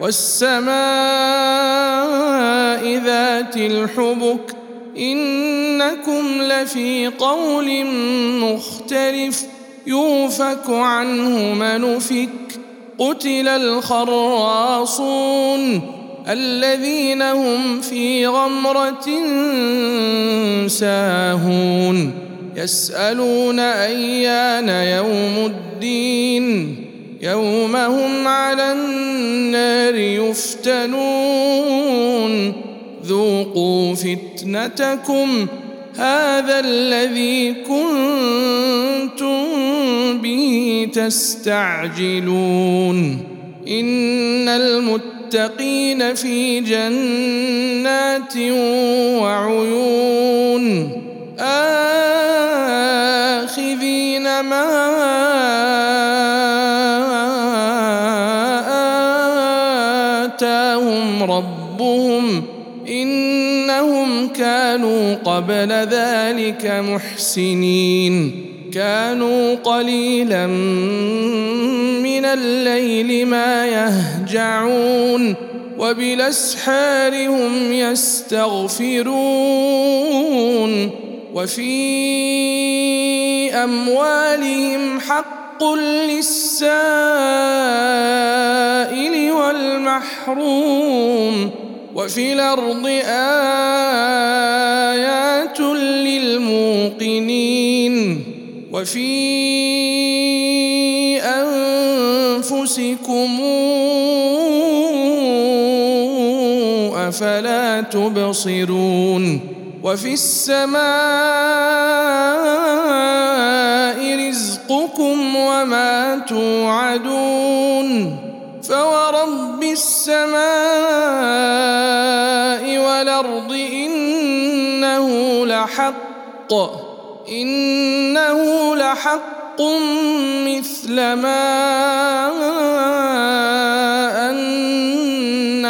والسماء ذات الحبك إنكم لفي قول مختلف يوفك عنه من افك قتل الخراصون الذين هم في غمرة ساهون يسألون أيان يوم الدين يوم هم يفتنون. ذوقوا فتنتكم هذا الذي كنتم به تستعجلون. إن المتقين في جنات وعيون. آخذين ما آتاهم ربهم إنهم كانوا قبل ذلك محسنين. كانوا قليلا من الليل ما يهجعون وبالأسحار هم يستغفرون وفي أموالهم حق للسائل والمحروم وفي الأرض آيات للموقنين وفي أنفسكم أفلا تبصرون وفي السماء رزقكم وما توعدون فورب السماء والأرض إنه لحق إنه لحق مثل ما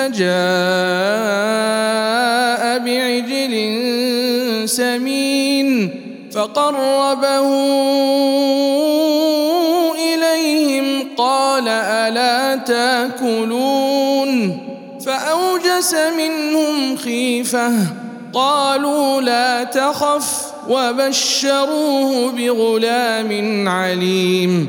فجاء بعجل سمين فقربه إليهم قال ألا تأكلون؟ فأوجس منهم خيفة قالوا لا تخف وبشروه بغلام عليم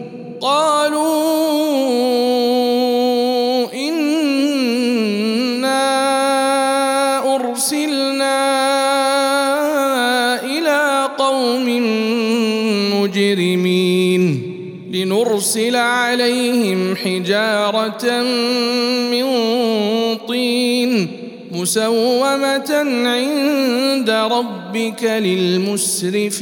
قالوا انا ارسلنا إلى قوم مجرمين لنرسل عليهم حجاره من طين مسومه عند ربك للمسرفين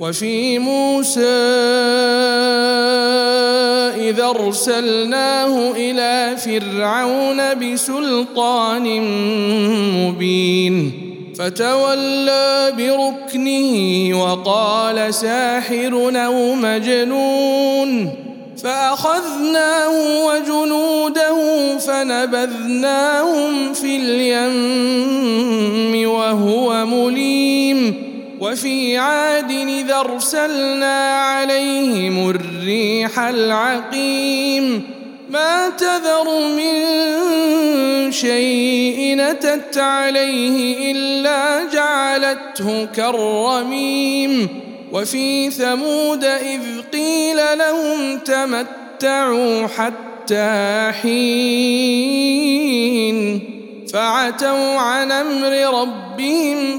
وفي موسى إذا أرسلناه إلى فرعون بسلطان مبين فتولى بركنه وقال ساحر أو مجنون فأخذناه وجنوده فنبذناهم في اليم وهو مليم. وفي عاد إذا أرسلنا عليهم الريح العقيم ما تذر من شيء نتت عليه إلا جعلته كالرميم وفي ثمود إذ قيل لهم تمتعوا حتى حين فعتوا عن أمر ربهم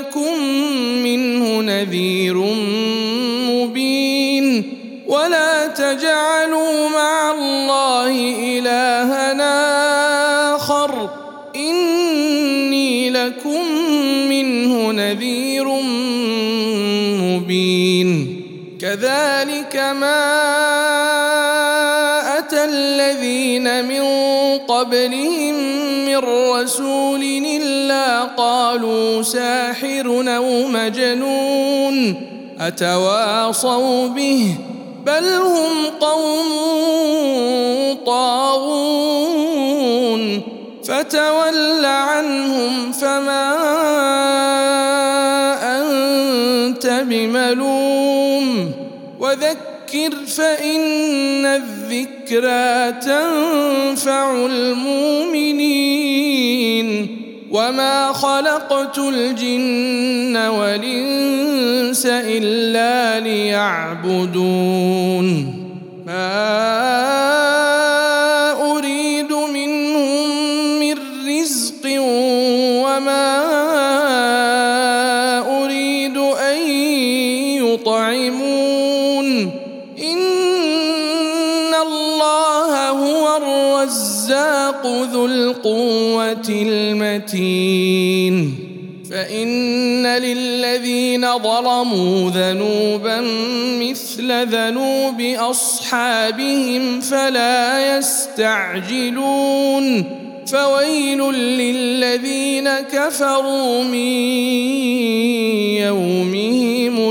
لكم منه نذير مبين. ولا تجعلوا مع الله إلهنا آخر. إني لكم منه نذير مبين. كذلك ما أتى الذين من قبلهم من رسول الا قالوا ساحر أو مجنون أتواصوا به بل هم قوم طاغون فتول عنهم فما أنت بملوم وذكر فإن الذكرى تنفع المؤمنين وما خلقت الجن والإنس إلا ليعبدون ما ذو القوة المتين. فإن للذين ظلموا ذنوبا مثل ذنوب أصحابهم فلا يستعجلون. فويل للذين كفروا من يومهم